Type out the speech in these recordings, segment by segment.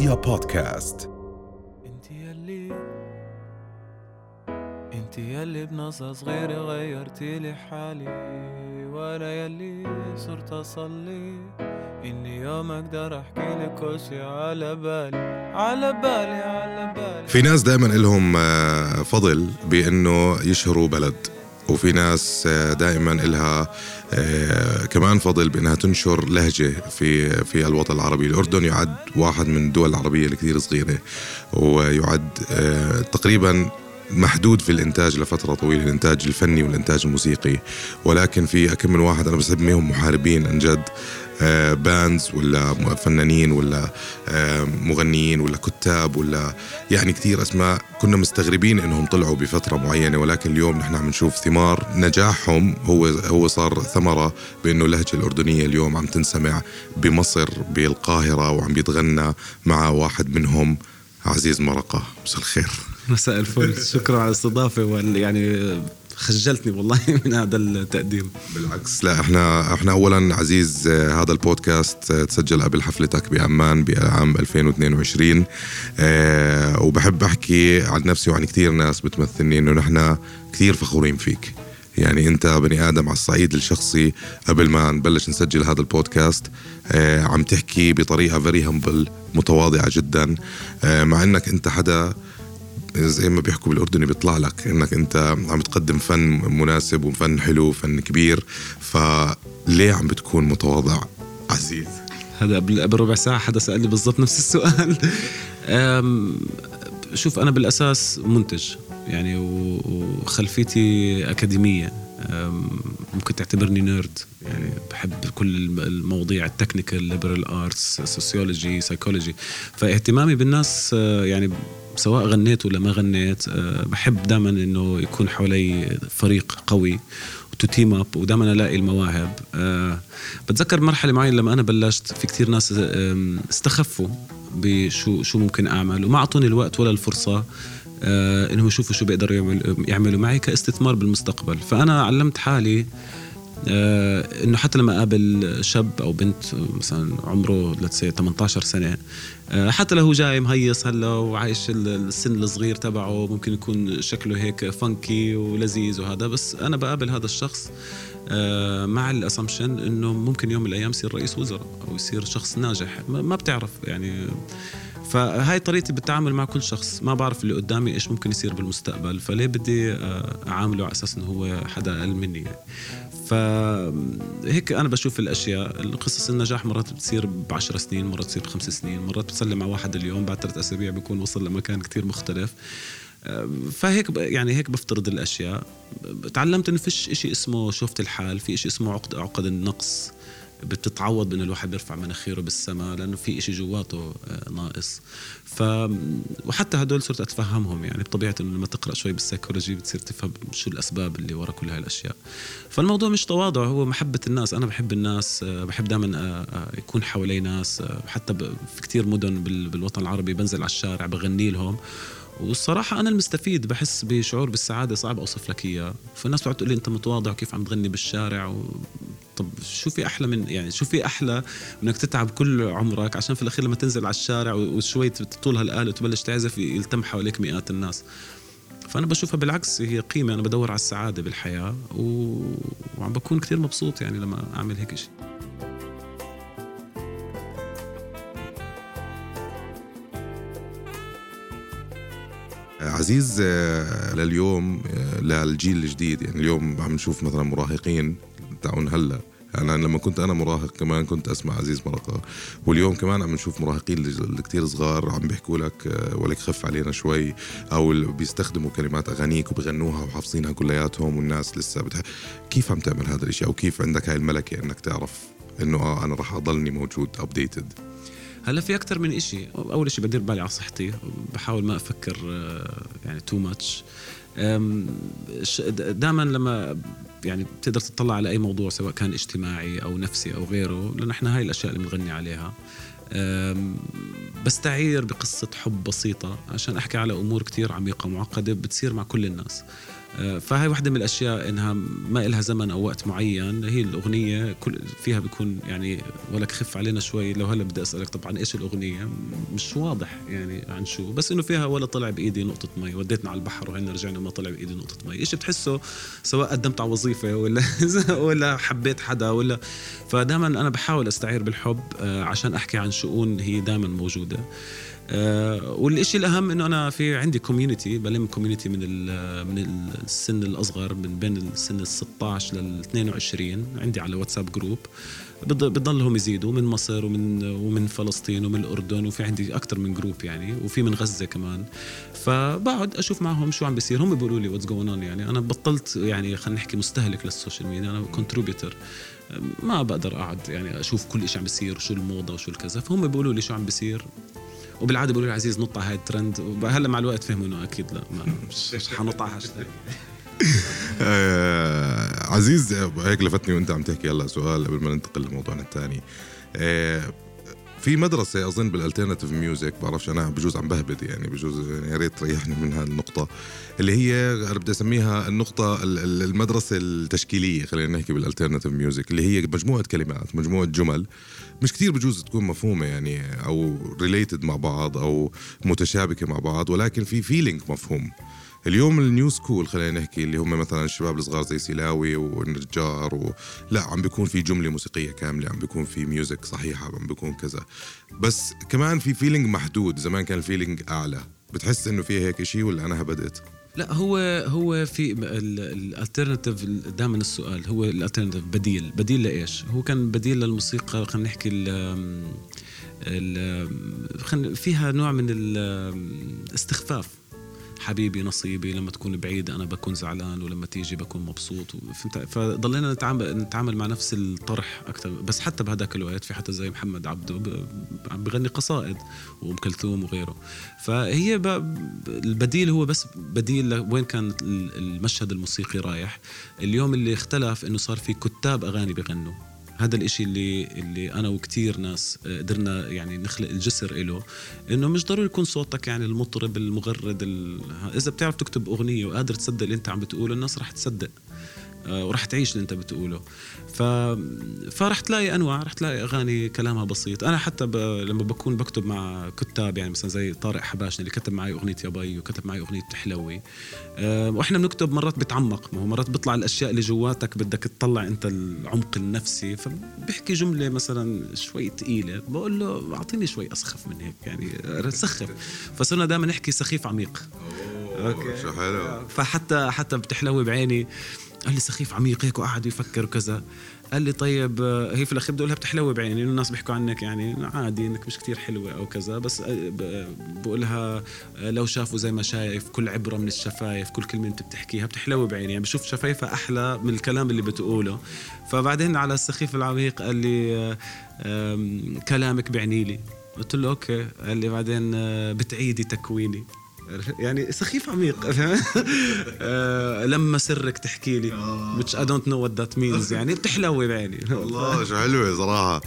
رؤيا بودكاست. انت يلي انت يلي بنظرة صغيرة غيرتي لي حالي وأنا يلي صرت اصلي. اني يوم أقدر احكي لك كل شي على بالي على بالي على بالي. في ناس دائما لهم آه، فضل بأنه يشهروا بلد. وفي ناس آه، دائما لها آه، كمان فضل بإنها تنشر لهجة في في الوطن العربي، الأردن يعد واحد من الدول العربية الكثير صغيرة ويعد آه، تقريبا محدود في الإنتاج لفترة طويلة الإنتاج الفني والإنتاج الموسيقي. ولكن في كم من واحد أنا بسميهم محاربين عن جد. باندز ولا فنانين ولا آه، مغنيين ولا كتاب ولا يعني كثير أسماء كنا مستغربين إنهم طلعوا بفترة معينة ولكن اليوم نحن عم نشوف ثمار نجاحهم هو هو صار ثمرة بإنه اللهجة الأردنية اليوم عم تنسمع بمصر بالقاهرة وعم بيتغنى مع واحد منهم عزيز مرقة. مساء الخير. مساء الفل. شكرا على الاستضافة يعني خجلتني والله من هذا التقديم. بالعكس لا إحنا إحنا اولا عزيز آه، هذا البودكاست آه، تسجل قبل حفلتك بعمان بعام 2022 آه، وبحب أحكي عن نفسي وعن كثير ناس بتمثلني إنه نحن كثير فخورين فيك. يعني أنت بني آدم على الصعيد الشخصي قبل ما نبلش نسجل هذا البودكاست آه، عم تحكي بطريقة فيري همبل متواضعة جدا آه، مع إنك أنت حدا زي ما بيحكوا بالأردني بيطلع لك إنك أنت عم تقدم فن مناسب وفن حلو وفن كبير فليه عم بتكون متواضع عزيز؟ هذا قبل ربع ساعة حدا سألني بالضبط نفس السؤال. شوف أنا بالأساس منتج يعني وخلفيتي أكاديمية. ممكن تعتبرني nerd. يعني بحب كل الم- المواضيع ال technical liberal arts sociology psychology فاهتمامي بالناس آه، يعني سواء غنيت ولا ما غنيت آه، بحب دائما إنه يكون حوالي فريق قوي to team up ودائما ألاقي المواهب. أه بتذكر مرحلة معينة لما أنا بلشت في كتير ناس آم، استخفوا بشو شو ممكن أعمل وما أعطوني الوقت ولا الفرصة آه إنهم يشوفوا شو بيقدروا يعملوا يعملوا معي كاستثمار بالمستقبل. فأنا علمت حالي آه إنه حتى لما اقابل شاب أو بنت مثلا عمره let's say 18 سنة آه حتى لو هو جاي مهيص هلا وعايش ال- السن الصغير تبعه ممكن يكون شكله هيك funky ولذيذ وهذا بس أنا بقابل هذا الشخص آه مع ال assumption إنه ممكن يوم من الأيام يصير رئيس وزراء أو يصير شخص ناجح. ما بتعرف يعني. فهاي طريقتي بالتعامل مع كل شخص. ما بعرف اللي قدامي إيش ممكن يصير بالمستقبل فليه بدي آه، أعامله على أساس إنه هو حدا أقل مني يعني. فهيك أنا بشوف الأشياء القصص النجاح مرات بتصير بعشر سنين مرات بتصير بخمس سنين مرات بتسلم مع واحد اليوم بعد ثلاث أسابيع بيكون وصل لمكان كتير مختلف. فهيك يعني هيك بفترض الأشياء. تعلمت إنه فيش إشي اسمه شوفة الحال في إشي اسمه عقد عقد النقص. بتتعوض بان الواحد بيرفع مناخيره بالسماء لأنه في إشي جواته آه، ناقص. ف وحتى هدول صرت أتفهمهم يعني بطبيعة إنه لما تقرأ شوي بالسيكولوجي بتصير تفهم شو الأسباب اللي ورا كل هاي الأشياء. فالموضوع مش تواضع هو محبة الناس. أنا بحب الناس آه، بحب دائما يكون حوالي ناس آه، حتى في كتير مدن بال- بالوطن العربي بنزل على الشارع بغني لهم. والصراحة أنا المستفيد بحس بشعور بالسعادة صعب أوصف لك إياه. فالناس بتقعد تقول لي أنت متواضع وكيف عم تغني بالشارع؟ و... طب شو في أحلى من يعني شو في أحلى إنك تتعب كل عمرك؟ عشان في الأخير لما تنزل على الشارع وشوي تطول هالآلة وتبلش تعزف يلتم حواليك مئات الناس. فأنا بشوفها بالعكس هي قيمة. أنا بدور على السعادة بالحياة و... وعم بكون كتير مبسوط يعني لما أعمل هيك شيء عزيز آه، لليوم آه، للجيل الجديد. يعني اليوم عم نشوف مثلا مراهقين تاعون هلأ. أنا لما كنت أنا مراهق كمان كنت أسمع عزيز مرقة. واليوم كمان عم نشوف مراهقين كتير صغار عم بيحكوا لك آه، ولك خف علينا شوي أو بيستخدموا كلمات أغانيك وبغنوها وحافظينها كلياتهم والناس لسه بتح... كيف عم تعمل هذا الشيء أو كيف عندك هاي الملكة إنك تعرف إنه آه أنا راح أضلني موجود updated هلا في أكثر من إشي. أول إشي بدير بالي على صحتي. بحاول ما أفكر آه، يعني too much دائما لما يعني بتقدر تطلع على أي موضوع سواء كان اجتماعي أو نفسي أو غيره لأن إحنا هاي الأشياء اللي بنغني عليها. بستعير بقصة حب بسيطة عشان أحكي على أمور كتير عميقة معقدة بتصير مع كل الناس. فهي واحدة من الأشياء إنها ما إلها زمن أو وقت معين. هي الأغنية كل فيها بيكون يعني ولك خف علينا شوي. لو هلأ بدي أسألك طبعا إيش الأغنية؟ مش واضح يعني عن شو. بس إنه فيها ولا طلع بإيدي نقطة مي. وديتنا على البحر وهنا رجعنا ما طلع بإيدي نقطة مي. إيش بتحسه سواء قدمت على وظيفة ولا ولا حبيت حدا ولا. فدائما أنا بحاول أستعير بالحب آه، عشان أحكي عن شؤون هي دائما موجودة. آه، والشيء الأهم إنه أنا في عندي community بلم community من من السن الأصغر من بين السن ال 16 لل 22 عندي على واتساب group بضلهم يزيدوا من مصر ومن ومن فلسطين ومن الأردن وفي عندي أكثر من group يعني وفي من غزة كمان. فبقعد أشوف معهم شو عم بيصير. هم بيقولوا لي what's going on يعني. أنا بطلت يعني خلينا نحكي مستهلك لل social media. أنا contributor ما بقدر أقعد يعني أشوف كل شيء عم بيصير وشو الموضة وشو الكذا. فهم بيقولوا لي شو عم بيصير. وبالعادة بيقولوا عزيز نط على هاي الترند. هلا مع الوقت فهموا إنه أكيد لا ما مش حنط على هاشتاج آه، عزيز هيك لفتني وأنت عم تحكي. هلا سؤال قبل ما ننتقل لموضوعنا الثاني. آه، في مدرسة أظن بال alternative music بعرفش أنا بجوز عم بهبد يعني بجوز يعني يا ريت تريحني من هالنقطة اللي هي أنا بدي أسميها النقطة المدرسة التشكيلية خلينا نحكي بال alternative music اللي هي مجموعة كلمات مجموعة جمل مش كتير بجوز تكون مفهومة يعني أو related مع بعض أو متشابكة مع بعض ولكن في feeling مفهوم. اليوم ال new school خلينا نحكي اللي هم مثلا الشباب الصغار زي سلاوي والنجار و... لا عم بيكون في جملة موسيقية كاملة عم بيكون في music صحيحة عم بيكون كذا. بس كمان في feeling محدود زمان كان ال feeling أعلى. بتحس إنه في هيك شيء ولا أنا هبدت لا هو هو في ال alternative دائما السؤال هو ال alternative بديل. بديل لإيش؟ هو كان بديل للموسيقى خلينا نحكي ال فيها نوع من الاستخفاف حبيبي نصيبي لما تكون بعيد أنا بكون زعلان ولما تيجي بكون مبسوط. فهمت؟ فضلينا نتعامل نتعامل مع نفس الطرح أكثر بس حتى بهذاك الوقت في حتى زي محمد عبده عم بغني قصائد وأم كلثوم وغيره. فهي البديل هو بس بديل وين كان المشهد الموسيقي رايح. اليوم اللي اختلف إنه صار في كتاب أغاني بغنوا. هذا الإشي اللي اللي أنا وكثير ناس آه، قدرنا يعني نخلق الجسر له إنه مش ضروري يكون صوتك يعني المطرب المغرد ال... إذا بتعرف تكتب أغنية وقادر تصدق اللي أنت عم بتقوله الناس رح تصدق. آه، ورح تعيش اللي انت بتقوله. ف... فرح تلاقي أنواع رح تلاقي أغاني كلامها بسيط. أنا حتى ب... لما بكون بكتب مع كتاب يعني مثلا زي طارق حباشني اللي كتب معي أغنية يا بي وكتب معي أغنية تحلوي. أه وإحنا بنكتب مرات بتعمق ما هو مرات بيطلع الأشياء اللي جواتك بدك تطلع أنت العمق النفسي. فبحكي جملة مثلا شوي ثقيله بقول له أعطيني شوي أسخف من هيك يعني سخف. فصرنا دائما نحكي سخيف عميق. okay شو حلو. فحتى حتى بتحلوي بعيني. قال لي سخيف عميق هيك وقعد يفكر وكذا. قال لي طيب آه، هي في الأخير بدي اقولها بتحلوي بعيني الناس بيحكوا عنك يعني عادي إنك مش كتير حلوة أو كذا بس آه، بقولها آه، لو شافوا زي ما شايف كل عبرة من الشفايف كل كلمة أنت بتحكيها بتحلوي بعيني. يعني بشوف شفايفها أحلى من الكلام اللي بتقوله. فبعدين على السخيف العميق قال لي كلامك بعني لي. قلت له أوكي. قال لي بعدين بتعيدي تكويني. يعني سخيف عميق آه لما سرك تحكي لي which I don't know what that means يعني بتحلوي بعيني. والله شو حلوة صراحة.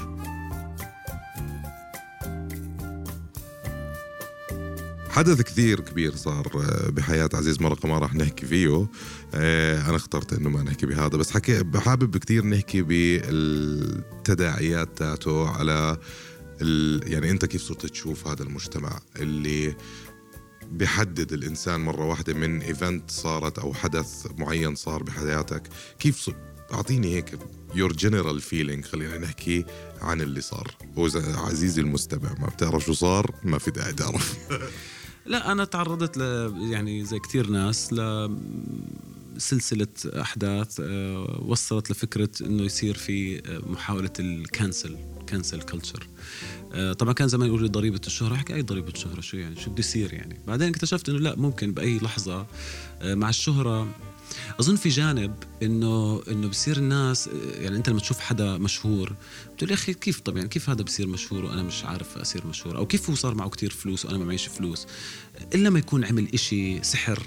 حدث كثير كبير صار آه، بحياة عزيز مرقة ما راح نحكي فيه. آه، أنا اخترت إنه ما نحكي بهذا بس حكي حابب كثير نحكي بالتداعيات تاعته على يعني أنت كيف صرت تشوف هذا المجتمع اللي بحدد الإنسان مرة واحدة من event صارت أو حدث معين صار بحياتك؟ كيف. أعطيني هيك your general feeling خلينا نحكي عن اللي صار. عزيزي المستمع ما بتعرف شو صار؟ ما في داعي تعرف. لا أنا تعرضت ل يعني زي كثير ناس ل سلسلة أحداث آه، وصلت لفكرة أنه يصير في آه، محاولة ال cancel cancel culture طبعا كان زمان يقول لي ضريبة الشهرة حكي أي ضريبة الشهره شو يعني شو بده يصير يعني؟ بعدين اكتشفت إنه لا ممكن بأي لحظة آه، مع الشهرة. أظن في جانب إنه إنه بصير الناس يعني أنت لما تشوف حدا مشهور بتقول يا أخي كيف طب يعني كيف هذا بصير مشهور وأنا مش عارف أصير مشهور؟ أو كيف هو صار معه كتير فلوس وأنا ما معيش فلوس؟ إلا ما يكون عمل إشي سحر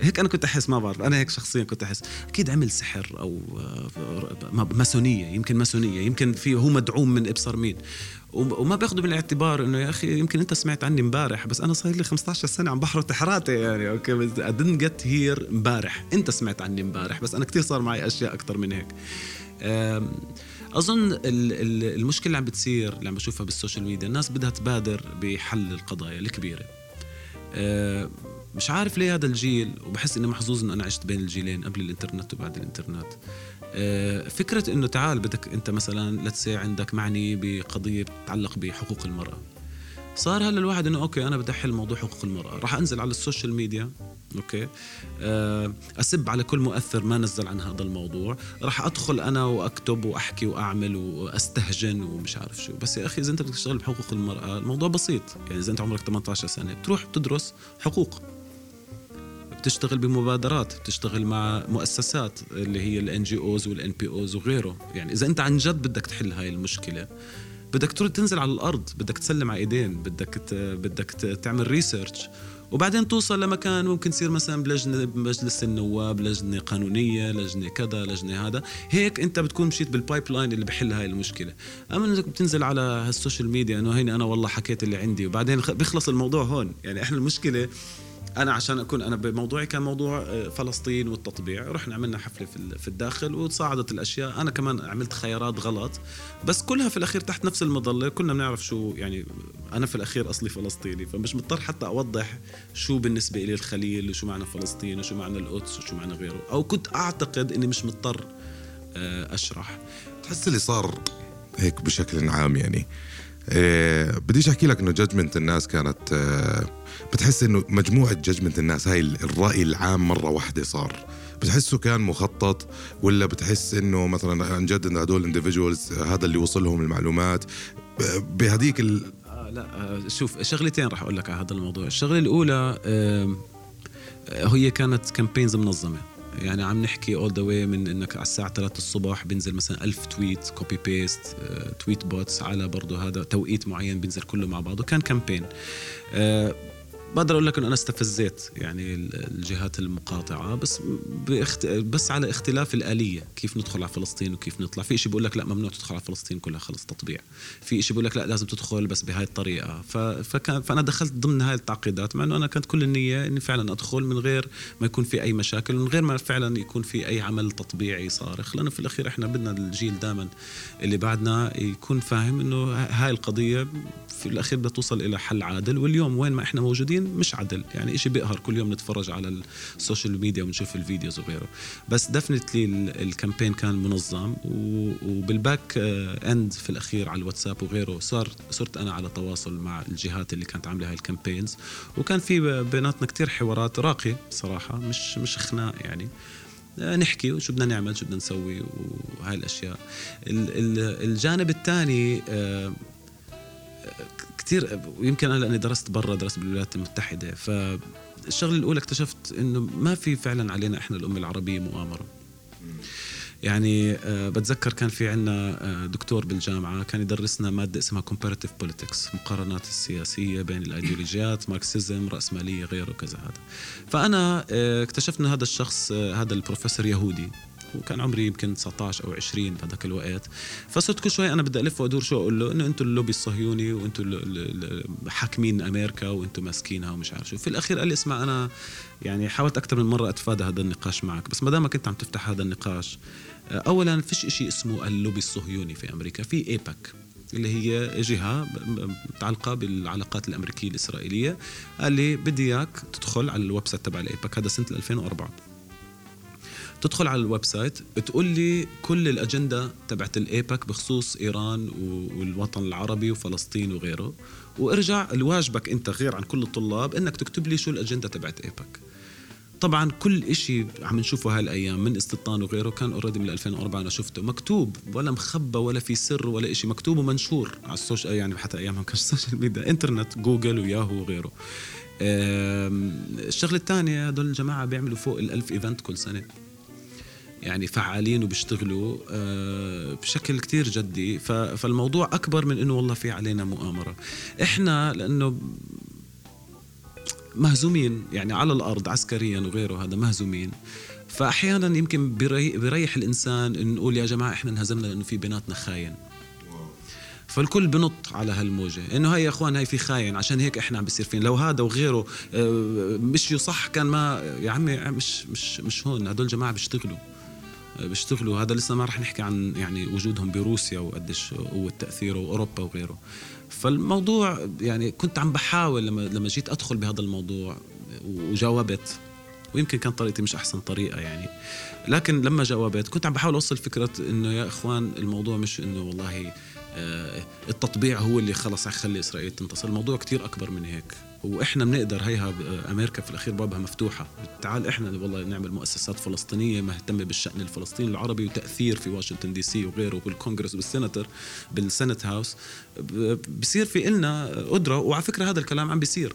هيك أنا كنت أحس ما بعرف أنا هيك شخصيا كنت أحس. أكيد عمل سحر أو آه، ماسونية يمكن ماسونية يمكن في هو مدعوم من ابصر مين وما بياخذوا بالاعتبار إنه يا أخي يمكن أنت سمعت عني امبارح بس أنا صار لي 15 سنة عم بحر تحراتي يعني أوكي؟ بس didn't get here امبارح أنت سمعت عني امبارح بس أنا كثير صار معي أشياء أكثر من هيك. أظن المشكلة اللي عم بتصير اللي عم بشوفها بالسوشيال ميديا الناس بدها تبادر بحل القضايا الكبيرة. مش عارف ليه هذا الجيل وبحس إني محظوظ إنه أنا عشت بين الجيلين قبل الإنترنت وبعد الإنترنت. آه، فكرة إنه تعال بدك أنت مثلا لتسي عندك معني بقضية تتعلق بحقوق المرأة. صار هلأ الواحد إنه أوكي أنا بدي أحل موضوع حقوق المرأة. راح أنزل على السوشيال ميديا أوكي؟ آه، أسب على كل مؤثر ما نزل عن هذا الموضوع. راح أدخل أنا وأكتب وأحكي وأعمل وأستهجن ومش عارف شو. بس يا أخي إذا أنت بدك تشتغل بحقوق المرأة الموضوع بسيط. يعني إذا أنت عمرك 18 سنة بتروح بتدرس حقوق. بتشتغل بمبادرات بتشتغل مع مؤسسات اللي هي ال NGOs وال NPOs وغيره. يعني إذا أنت عن جد بدك تحل هاي المشكلة بدك تنزل على الأرض بدك تسلم على إيدين بدك بدك تعمل research وبعدين توصل لمكان ممكن تصير مثلا بلجنة بمجلس النواب لجنة قانونية لجنة كذا لجنة هذا. هيك أنت بتكون مشيت بال pipeline اللي بحل هاي المشكلة. أما إنك بتنزل على السوشيال ميديا إنه هيني أنا والله حكيت اللي عندي وبعدين بيخلص الموضوع هون. يعني إحنا المشكلة أنا عشان اكون أنا بموضوعي كان موضوع آه، فلسطين والتطبيع. رحنا عملنا حفلة في الداخل وتصاعدت الأشياء. أنا كمان عملت خيارات غلط بس كلها في الأخير تحت نفس المظلة. كلنا بنعرف شو يعني أنا في الأخير أصلي فلسطيني فمش مضطر حتى أوضح شو بالنسبة لي الخليل وشو معنى فلسطين وشو معنى القدس وشو معنى غيره. أو كنت أعتقد إني مش مضطر آه، أشرح. تحس اللي صار هيك بشكل عام يعني إيه بديش أحكي لك إنه judgment الناس كانت آه بتحس إنه مجموعة judgment الناس هاي الرأي العام مرة واحدة صار. بتحسه كان مخطط ولا بتحس إنه مثلا عن جد هدول ال individuals هذا اللي وصلهم المعلومات؟ بهديك ال... آه لا آه شوف شغلتين راح أقول لك على هذا الموضوع. الشغلة الأولى آه هي كانت campaigns منظمة. يعني عم نحكي all the way من إنك على الساعة 3 الصبح بينزل مثلا ألف tweet copy paste tweet bots على برضه هذا توقيت معين بينزل كله مع بعضه. كان campaign بقدر أقول لك إنه أنا استفزيت يعني الجهات المقاطعة بس باخت... بس على اختلاف الآلية كيف ندخل على فلسطين وكيف نطلع. في شيء بيقول لك لا ممنوع تدخل على فلسطين كلها خلص تطبيع. في شيء بيقول لك لا لازم تدخل بس بهاي الطريقة. ف... فكان فأنا دخلت ضمن هاي التعقيدات مع إنه أنا كانت كل النية إني فعلا أدخل من غير ما يكون في أي مشاكل من غير ما فعلا يكون في أي عمل تطبيعي صارخ. لأنه في الأخير إحنا بدنا الجيل دائما اللي بعدنا يكون فاهم إنه هاي القضية في الأخير بدها توصل إلى حل عادل. واليوم وين ما إحنا موجودين مش عدل. يعني إشي بيقهر. كل يوم نتفرج على السوشيال ميديا ونشوف ال videos وغيره. بس definitely ال campaign كان منظم وبال back end في الأخير على الواتساب وغيره صار صرت أنا على تواصل مع الجهات اللي كانت عاملة هاي ال campaigns وكان في بيناتنا كتير حوارات راقية صراحة مش مش خناق يعني. نحكي وشو بدنا نعمل شو بدنا نسوي وهاي الأشياء. الجانب الثاني آه، كثير ويمكن أنا لأني درست برا درست بالولايات المتحدة فالشغلة الأولى اكتشفت إنه ما في فعلا علينا إحنا الأمة العربية مؤامرة. يعني أه بتذكر كان في عنا أه دكتور بالجامعة كان يدرسنا مادة اسمها comparative politics مقارنات السياسية بين الأيديولوجيات Marxism رأسمالية غيره وكذا هذا. فأنا أه اكتشفت هذا الشخص آه، هذا البروفيسور يهودي. وكان عمري يمكن 19 أو 20 بهذاك الوقت. فصرت كل شوي أنا بدي ألف وأدور شو أقول له إنه أنتم اللوبي الصهيوني وأنتم حاكمين أمريكا وأنتم ماسكينها ومش عارف شو. في الأخير قال لي اسمع أنا يعني حاولت أكثر من مرة أتفادى هذا النقاش معك بس ما دامك أنت عم تفتح هذا النقاش اولا فيش شيء اسمه اللوبي الصهيوني في أمريكا في ايباك اللي هي جهة متعلقة بالعلاقات الأمريكية الإسرائيلية. قال لي بدي إياك تدخل على ال website تبع الإيباك هذا سنة 2004 تدخل على ال website تقول لي كل الأجندة تبعت الايبك بخصوص إيران والوطن العربي وفلسطين وغيره. وارجع لواجبك أنت غير عن كل الطلاب إنك تكتب لي شو الأجندة تبعت ايبك طبعا كل شيء عم نشوفه هالأيام من استيطان وغيره كان already من 2004 أنا شفته. مكتوب ولا مخبى ولا في سر ولا شيء مكتوب ومنشور على السوشيال يعني حتى ايامها كان السوشيال ميديا إنترنت جوجل وياهو وغيره. الشغلة الثانية هدول الجماعة بيعملوا فوق الألف إيفنت كل سنة. يعني فعالين وبيشتغلوا آه، بشكل كتير جدي. فالموضوع أكبر من إنه والله في علينا مؤامرة. إحنا لأنه مهزومين يعني على الأرض عسكريا وغيره هذا مهزومين. فأحيانا يمكن بيريح الإنسان إن نقول يا جماعة إحنا انهزمنا لأنه في بيناتنا خاين. فالكل بنط على هالموجة. إنه هي يا إخوان هي في خاين عشان هيك إحنا عم بيصير فين لو هذا وغيره آه، مشيوا صح كان ما يا عمي مش مش مش هون. هدول جماعة بيشتغلوا. بيشتغلوا. هذا لسه ما رح نحكي عن يعني وجودهم بروسيا وقديش قوة تأثيره وأوروبا وغيره. فالموضوع يعني كنت عم بحاول لما لما جيت أدخل بهذا الموضوع وجاوبت ويمكن كان طريقتي مش أحسن طريقة يعني. لكن لما جاوبت كنت عم بحاول أوصل فكرة إنه يا إخوان الموضوع مش إنه والله آه، التطبيع هو اللي خلص يخلي إسرائيل تنتصر. الموضوع كتير أكبر من هيك. وإحنا بنقدر هيها أمريكا في الأخير بابها مفتوحة. تعال إحنا والله نعمل مؤسسات فلسطينية مهتمة بالشأن الفلسطيني العربي وتأثير في واشنطن دي سي وغيره بالكونغرس وال Senator بال Senate House. بصير في إلنا قدرة وعلى فكرة هذا الكلام عم بيصير.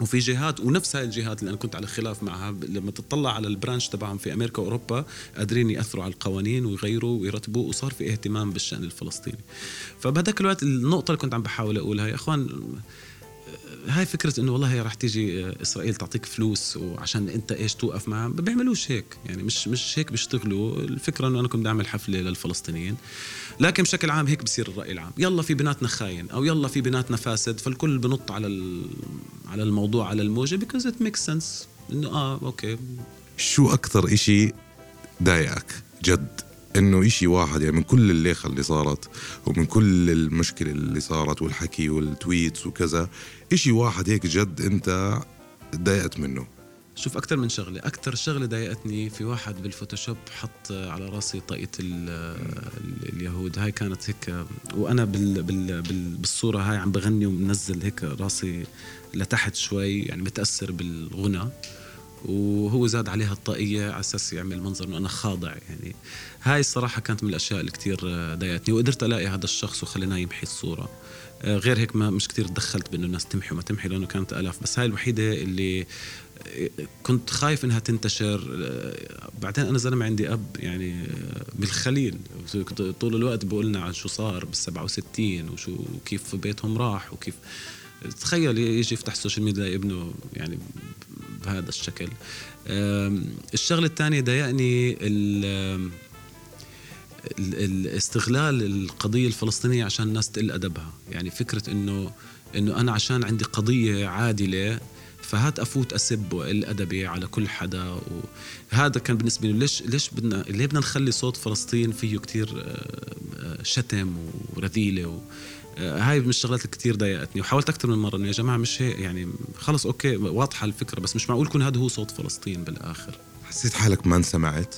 وفي جهات ونفس هاي الجهات اللي أنا كنت على خلاف معها لما تطلع على ال branch تبعهم في أمريكا وأوروبا قادرين يأثروا على القوانين ويغيروا ويرتبوا وصار في اهتمام بالشأن الفلسطيني. فبهذاك الوقت النقطة اللي كنت عم بحاول أقولها يا إخوان هاي فكرة إنه والله راح تيجي إسرائيل تعطيك فلوس وعشان أنت إيش توقف معها ما بيعملوش هيك. يعني مش مش هيك بيشتغلوا. الفكرة إنه أنا كنت اعمل حفلة للفلسطينيين. لكن بشكل عام هيك بصير الرأي العام. يلا في بناتنا خاين أو يلا في بناتنا فاسد فالكل بنط على على الموضوع على الموجة because it make sense إنه آه أوكي. شو أكثر إشي ضايقك جد؟ إنه إشي واحد يعني من كل الليخة اللي صارت ومن كل المشكلة اللي صارت والحكي وال tweets وكذا إشي واحد هيك جد أنت تضايقت منه. شوف أكثر من شغلة أكثر شغلة ضايقتني في واحد بالفوتوشوب حط على راسي طاقية اليهود. هاي كانت هيك وأنا بال بال بال بالصورة هاي عم بغني ومنزل هيك راسي لتحت شوي يعني متأثر بالغنى. وهو زاد عليها الطاقية على أساس يعمل منظر إنه أنا خاضع يعني. هاي الصراحة كانت من الأشياء اللي كتير ضايقتني وقدرت ألاقي هذا الشخص وخليناه يمحي الصورة. آه، غير هيك ما مش كتير تدخلت بإنه الناس تمحي وما تمحي لأنه كانت آلاف. بس هاي الوحيدة اللي آه، كنت خايف إنها تنتشر. آه، بعدين أنا زلمة عندي أب يعني بالخليل. طول الوقت بقولنا عن شو صار بال 67 وشو كيف بيتهم راح وكيف. تخيل يجي يفتح ال social media ابنه يعني بهذا الشكل. الشغلة الثانية ضايقني الاستغلال القضية الفلسطينية عشان الناس تقل أدبها. يعني فكرة إنه إنه أنا عشان عندي قضية عادلة فهات أفوت أسب وأقل أدبي على كل حدا. وهذا كان بالنسبة لي ليش ليش بدنا ليه بدنا نخلي صوت فلسطين فيه كتير شتم ورذيلة؟ و هاي من الشغلات اللي كثير ضايقتني وحاولت أكثر من مرة إنه يا جماعة مش هيك يعني خلص okay واضحة الفكرة بس مش معقول يكون هذا هو صوت فلسطين بالآخر. حسيت حالك ما انسمعت؟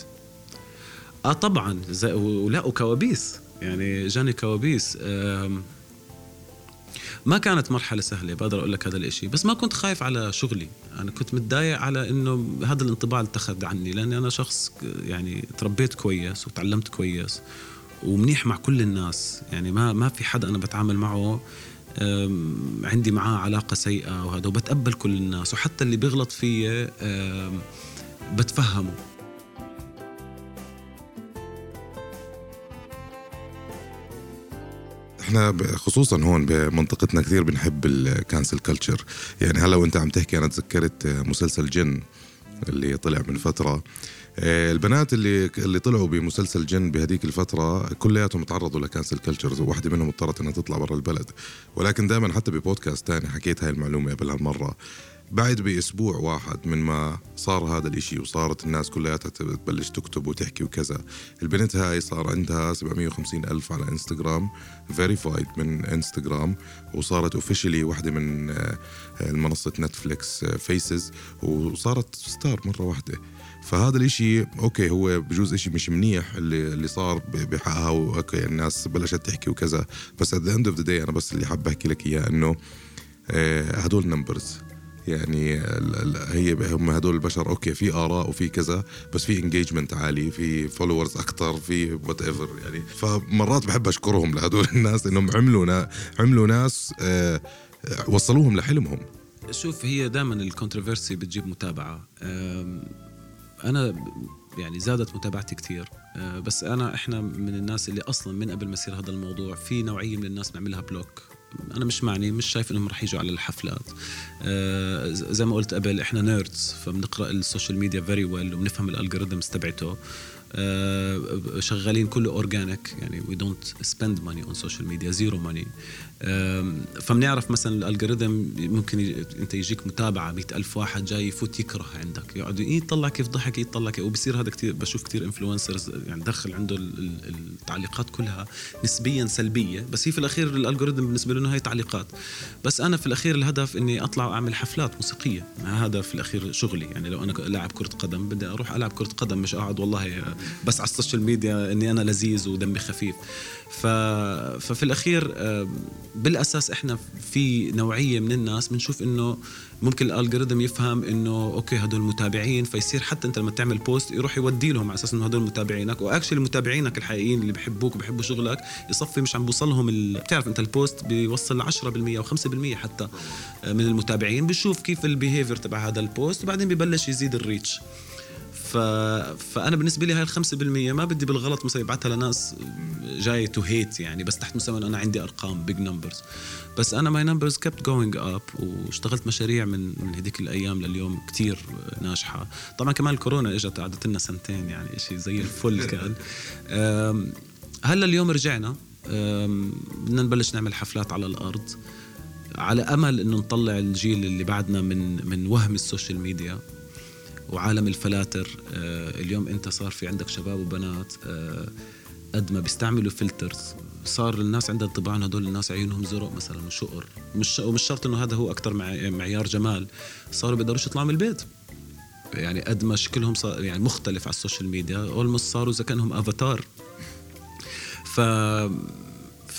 آه طبعا ولا وكوابيس يعني جاني كوابيس. ما كانت مرحلة سهلة بقدر أقول لك هذا الإشي بس ما كنت خايف على شغلي. أنا كنت متضايق على إنه هذا الانطباع اللي اتخذ عني لأني أنا شخص يعني تربيت كويس وتعلمت كويس. ومنيح مع كل الناس. يعني ما ما في حدا أنا بتعامل معه عندي معاه علاقة سيئة وهذا وبتقبل كل الناس. وحتى اللي بيغلط فيي بتفهمه. إحنا خصوصا هون بمنطقتنا كثير بنحب ال cancel culture يعني هلا وأنت عم تحكي أنا تذكرت مسلسل جن اللي طلع من فترة. البنات اللي اللي طلعوا بمسلسل جن بهذيك الفترة كلياتهم تعرضوا ل cancel culture وواحدة منهم اضطرت إنها تطلع برا البلد. ولكن دائما حتى ببودكاست تاني حكيت هاي المعلومة قبل هالمره بعد بأسبوع واحد من ما صار هذا الإشي وصارت الناس كلياتها تبلش تكتب وتحكي وكذا البنت هاي صار عندها 750 ألف على إنستغرام verified من إنستغرام وصارت officially واحدة من المنصة نتفليكس faces وصارت star مرة واحدة. فهذا الإشي okay هو بجوز إشي مش منيح اللي اللي صار بحقها okay الناس بلشت تحكي وكذا. بس at the end of the day أنا بس اللي حاب أحكي لك إياه إنه آه، هدول numbers يعني هي هم هدول البشر okay في آراء وفي كذا بس في engagement عالي في followers أكثر في whatever يعني. فمرات بحب أشكرهم لهدول الناس إنهم عملوا عملوا ناس آه، وصلوهم لحلمهم. شوف هي دائما ال controversy بتجيب متابعة. أنا يعني زادت متابعتي كثير آه، بس أنا إحنا من الناس اللي أصلا من قبل ما يصير هذا الموضوع في نوعية من الناس بنعملها block أنا مش معني مش شايف إنهم رح يجوا على الحفلات. آه زي ما قلت قبل إحنا nerds فبنقرأ ال social media very well وبنفهم ال algorithms تبعته. شغالين كله organic يعني we don't spend money on social media zero money فبنعرف مثلا ال algorithm ممكن أنت يجيك متابعة مئة ألف واحد جاي يفوت يكره عندك يقعد يطلع كيف ضحك يطلع كيف وبصير هذا كتير بشوف كتير influencers يعني دخل عنده ال- ال- التعليقات كلها نسبيا سلبية بس هي في الأخير ال algorithm بالنسبة له إنه هي تعليقات. بس أنا في الأخير الهدف إني أطلع وأعمل حفلات موسيقية هذا في الأخير شغلي يعني لو أنا لاعب كرة قدم بدي أروح ألعب كرة قدم مش اقعد والله بس على ال social media إني أنا لذيذ ودمي خفيف. ف... ففي الأخير آه، بالأساس إحنا في نوعية من الناس بنشوف إنه ممكن ال algorithm يفهم إنه okay هدول متابعين فيصير حتى أنت لما تعمل post يروح يودي لهم على أساس إنه هدول متابعينك. و actually متابعينك الحقيقيين اللي بحبوك وبحبوا شغلك يصفي مش عم بوصلهم ال... بتعرف أنت ال post بيوصل ل 10% أو 5% حتى من المتابعين. بيشوف كيف ال behavior تبع هذا ال post وبعدين ببلش يزيد ال reach فأنا بالنسبة لي هاي ال 5% ما بدي بالغلط مثلا يبعتها لناس جاي to hate يعني بس تحت مسمى أنا عندي أرقام big numbers بس أنا my numbers kept going up واشتغلت مشاريع من من هذيك الأيام لليوم كتير ناجحة. طبعا كمان الكورونا إجت قعدت لنا سنتين يعني شيء زي الفل كان. هلأ اليوم رجعنا. بدنا نبلش نعمل حفلات على الأرض. على أمل إنه نطلع الجيل اللي بعدنا من من وهم ال social media. وعالم الفلاتر آه، اليوم انت صار في عندك شباب وبنات آه، قد ما بيستعملوا filters. صار الناس عندها انطباع انه هدول الناس عيونهم زرق مثلا وشقر. مش ومش شرط إنه هذا هو أكثر معيار جمال. صاروا بيقدروش يطلعوا من البيت. يعني قد ما شكلهم صار يعني مختلف على ال social media almost صاروا إذا كانهم أفاتار. ف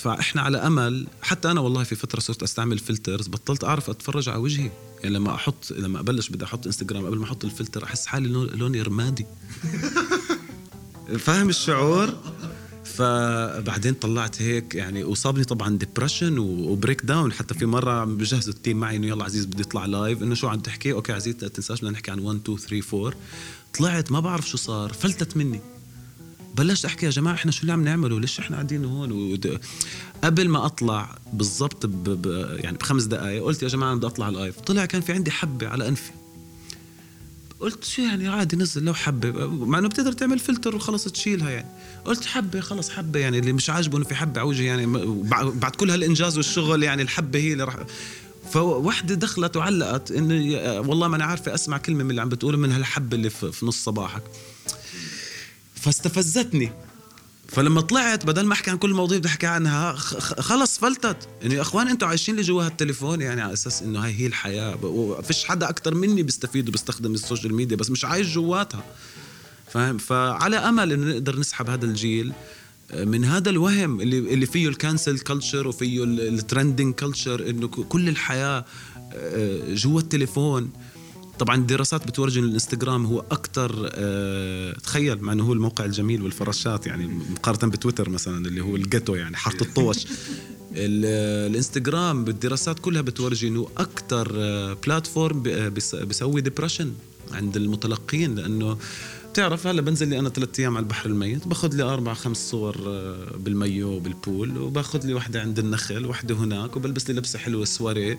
فاحنا على أمل. حتى أنا والله في فترة صرت أستعمل filters بطلت أعرف أتفرج على وجهي. يعني لما أحط لما أبلش بدي أحط انستغرام قبل ما أحط الفلتر أحس حالي لون- لوني رمادي. فاهم الشعور؟ فبعدين طلعت هيك يعني وصابني طبعا depression و breakdown. حتى في مرة بجهزوا ال team معي إنه يلا عزيز بدي اطلع live إنه شو عم تحكي؟ okay عزيز لا تنساش بدنا نحكي عن 1 2 3 4 طلعت ما بعرف شو صار فلتت مني. بلشت أحكي يا جماعة إحنا شو اللي عم نعمله؟ ليش إحنا قاعدين هون؟ ود... قبل ما أطلع بالضبط ب... ب... يعني بخمس دقائق قلت يا جماعة بدي أطلع live طلع كان في عندي حبة على أنفي. قلت شو يعني؟ عادي نزل لو حبة. مع إنه بتقدر تعمل فلتر وخلص تشيلها يعني. قلت حبة خلص حبة يعني. اللي مش عاجبه إنه في حبة على وجهي يعني بعد كل هالإنجاز والشغل يعني الحبة هي اللي راح فوحدة دخلت وعلقت إنه والله ما أنا عارفة أسمع كلمة من اللي عم بتقوله من هالحبة اللي في نص صباحك. فاستفزتني. فلما طلعت بدل ما أحكي عن كل المواضيع بدي أحكي عنها خلص فلتت. انه يا أخوان أنتم عايشين لي جوا هالتليفون يعني على أساس إنه هاي هي الحياة. وفيش حدا أكثر مني بيستفيد وبيستخدم ال social media بس مش عايش جواتها. فاهم؟ فعلى أمل إنه نقدر نسحب هذا الجيل من هذا الوهم اللي اللي فيه ال cancel culture وفيه ال trending culture إنه كل الحياة آه، جوا التليفون. طبعا الدراسات بتورجي إن الإنستغرام هو أكثر أه تخيل مع إنه هو الموقع الجميل والفراشات يعني مقارنة بتويتر مثلا اللي هو ال ghetto يعني حاره الطوش ال- الإنستغرام بالدراسات كلها بتورجي إنه أكثر platform بيسوي depression عند المتلقين لأنه بتعرف هلأ بنزل لي أنا ثلاث أيام على البحر الميت باخذ لي أربع خمس صور آه، بالميو وبال pool وباخذ لي وحدة عند النخل وحدة هناك وبلبس لي لبسة حلوة سواريه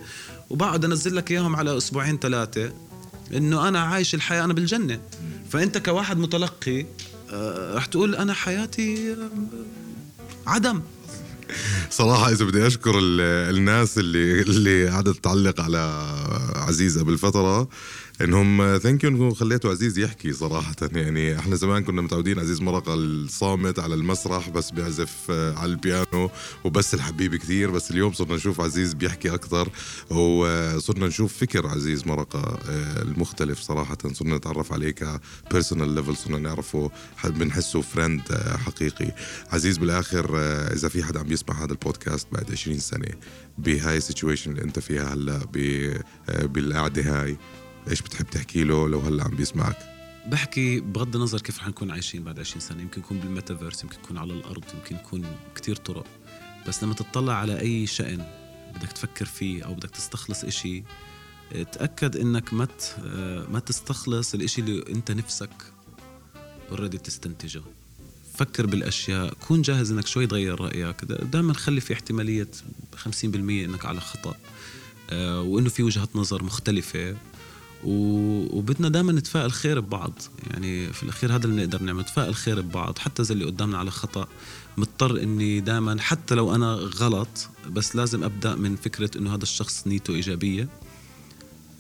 وبقعد أنزل لك إياهم على أسبوعين ثلاثة. إنه أنا عايش الحياة أنا بالجنة. فأنت كواحد متلقي آه، رح تقول أنا حياتي آه، عدم. صراحة إذا بدي أشكر ال- الناس اللي اللي قعدت تعلق على عزيز قبل فترة إنهم ثانك يو انكم خليتوا عزيز يحكي صراحة. يعني إحنا زمان كنا متعودين عزيز مرقة الصامت على المسرح بس بيعزف آه، على البيانو وبس الحبيب كثير بس اليوم صرنا نشوف عزيز بيحكي أكثر وصرنا نشوف فكر عزيز مرقة آه، المختلف صراحة. صرنا نتعرف عليه ك personal level صرنا نعرفه حد بنحسه friend حقيقي. عزيز بالآخر آه، إذا في حدا عم يسمع هذا البودكاست بعد 20 سنة بهاي ال situation اللي أنت فيها هلأ ب- آه، بالقعدة هاي إيش بتحب تحكي له لو هلأ عم بيسمعك؟ بحكي بغض النظر كيف رح نكون عايشين بعد 20 سنة. يمكن نكون بالميتافيرس يمكن نكون على الأرض يمكن نكون كتير طرق. بس لما تطلع على أي شأن بدك تفكر فيه أو بدك تستخلص إشي تأكد إنك ما ما تستخلص الإشي اللي أنت نفسك اوريدي تستنتجه. فكر بالأشياء. كون جاهز إنك شوي تغير رأيك. دائما خلي في احتمالية 50% إنك على خطأ. آه، وإنه في وجهة نظر مختلفة. وبدنا دائما نتفائل خير ببعض. يعني في الأخير هذا اللي نقدر نعمل نتفائل خير ببعض. حتى إذا اللي قدامنا على خطأ مضطر إني دائما حتى لو أنا غلط بس لازم أبدأ من فكرة إنه هذا الشخص نيته إيجابية.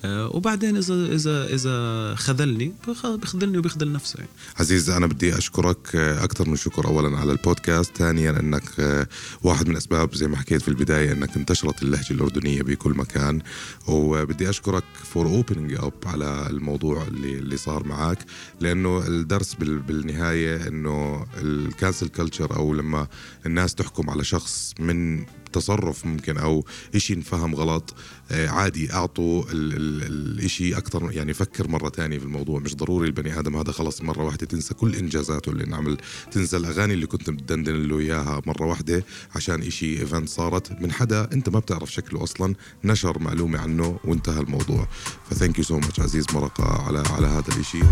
وبعدين اذا اذا إذا خذلني بخذلني وبيخذل نفسه يعني. عزيز أنا بدي أشكرك آه، أكثر من شكر اولا على البودكاست ثانيا إنك آه، واحد من أسباب زي ما حكيت في البداية إنك انتشرت اللهجة الأردنية بكل مكان وبدي أشكرك for opening up على الموضوع اللي اللي صار معك لأنه الدرس بالنهاية إنه ال cancel culture أو لما الناس تحكم على شخص من تصرف ممكن أو شيء انفهم غلط آه، عادي أعطوا الشيء أكثر يعني فكر مرة ثانية في الموضوع. مش ضروري البني آدم هذا خلص مرة واحدة تنسى كل إنجازاته اللي نعمل. تنسى الأغاني اللي كنت مدندن له إياها مرة واحدة عشان شيء event صارت. من حدا أنت ما بتعرف شكله أصلا نشر معلومة عنه وانتهى الموضوع. ف thank you so much عزيز مرقة على على هذا الشيء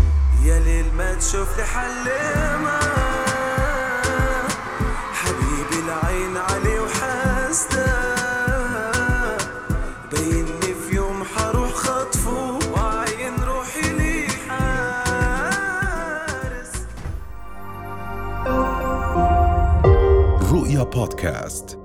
يا ليل ما تشوف لي حل حبيبي بودكاست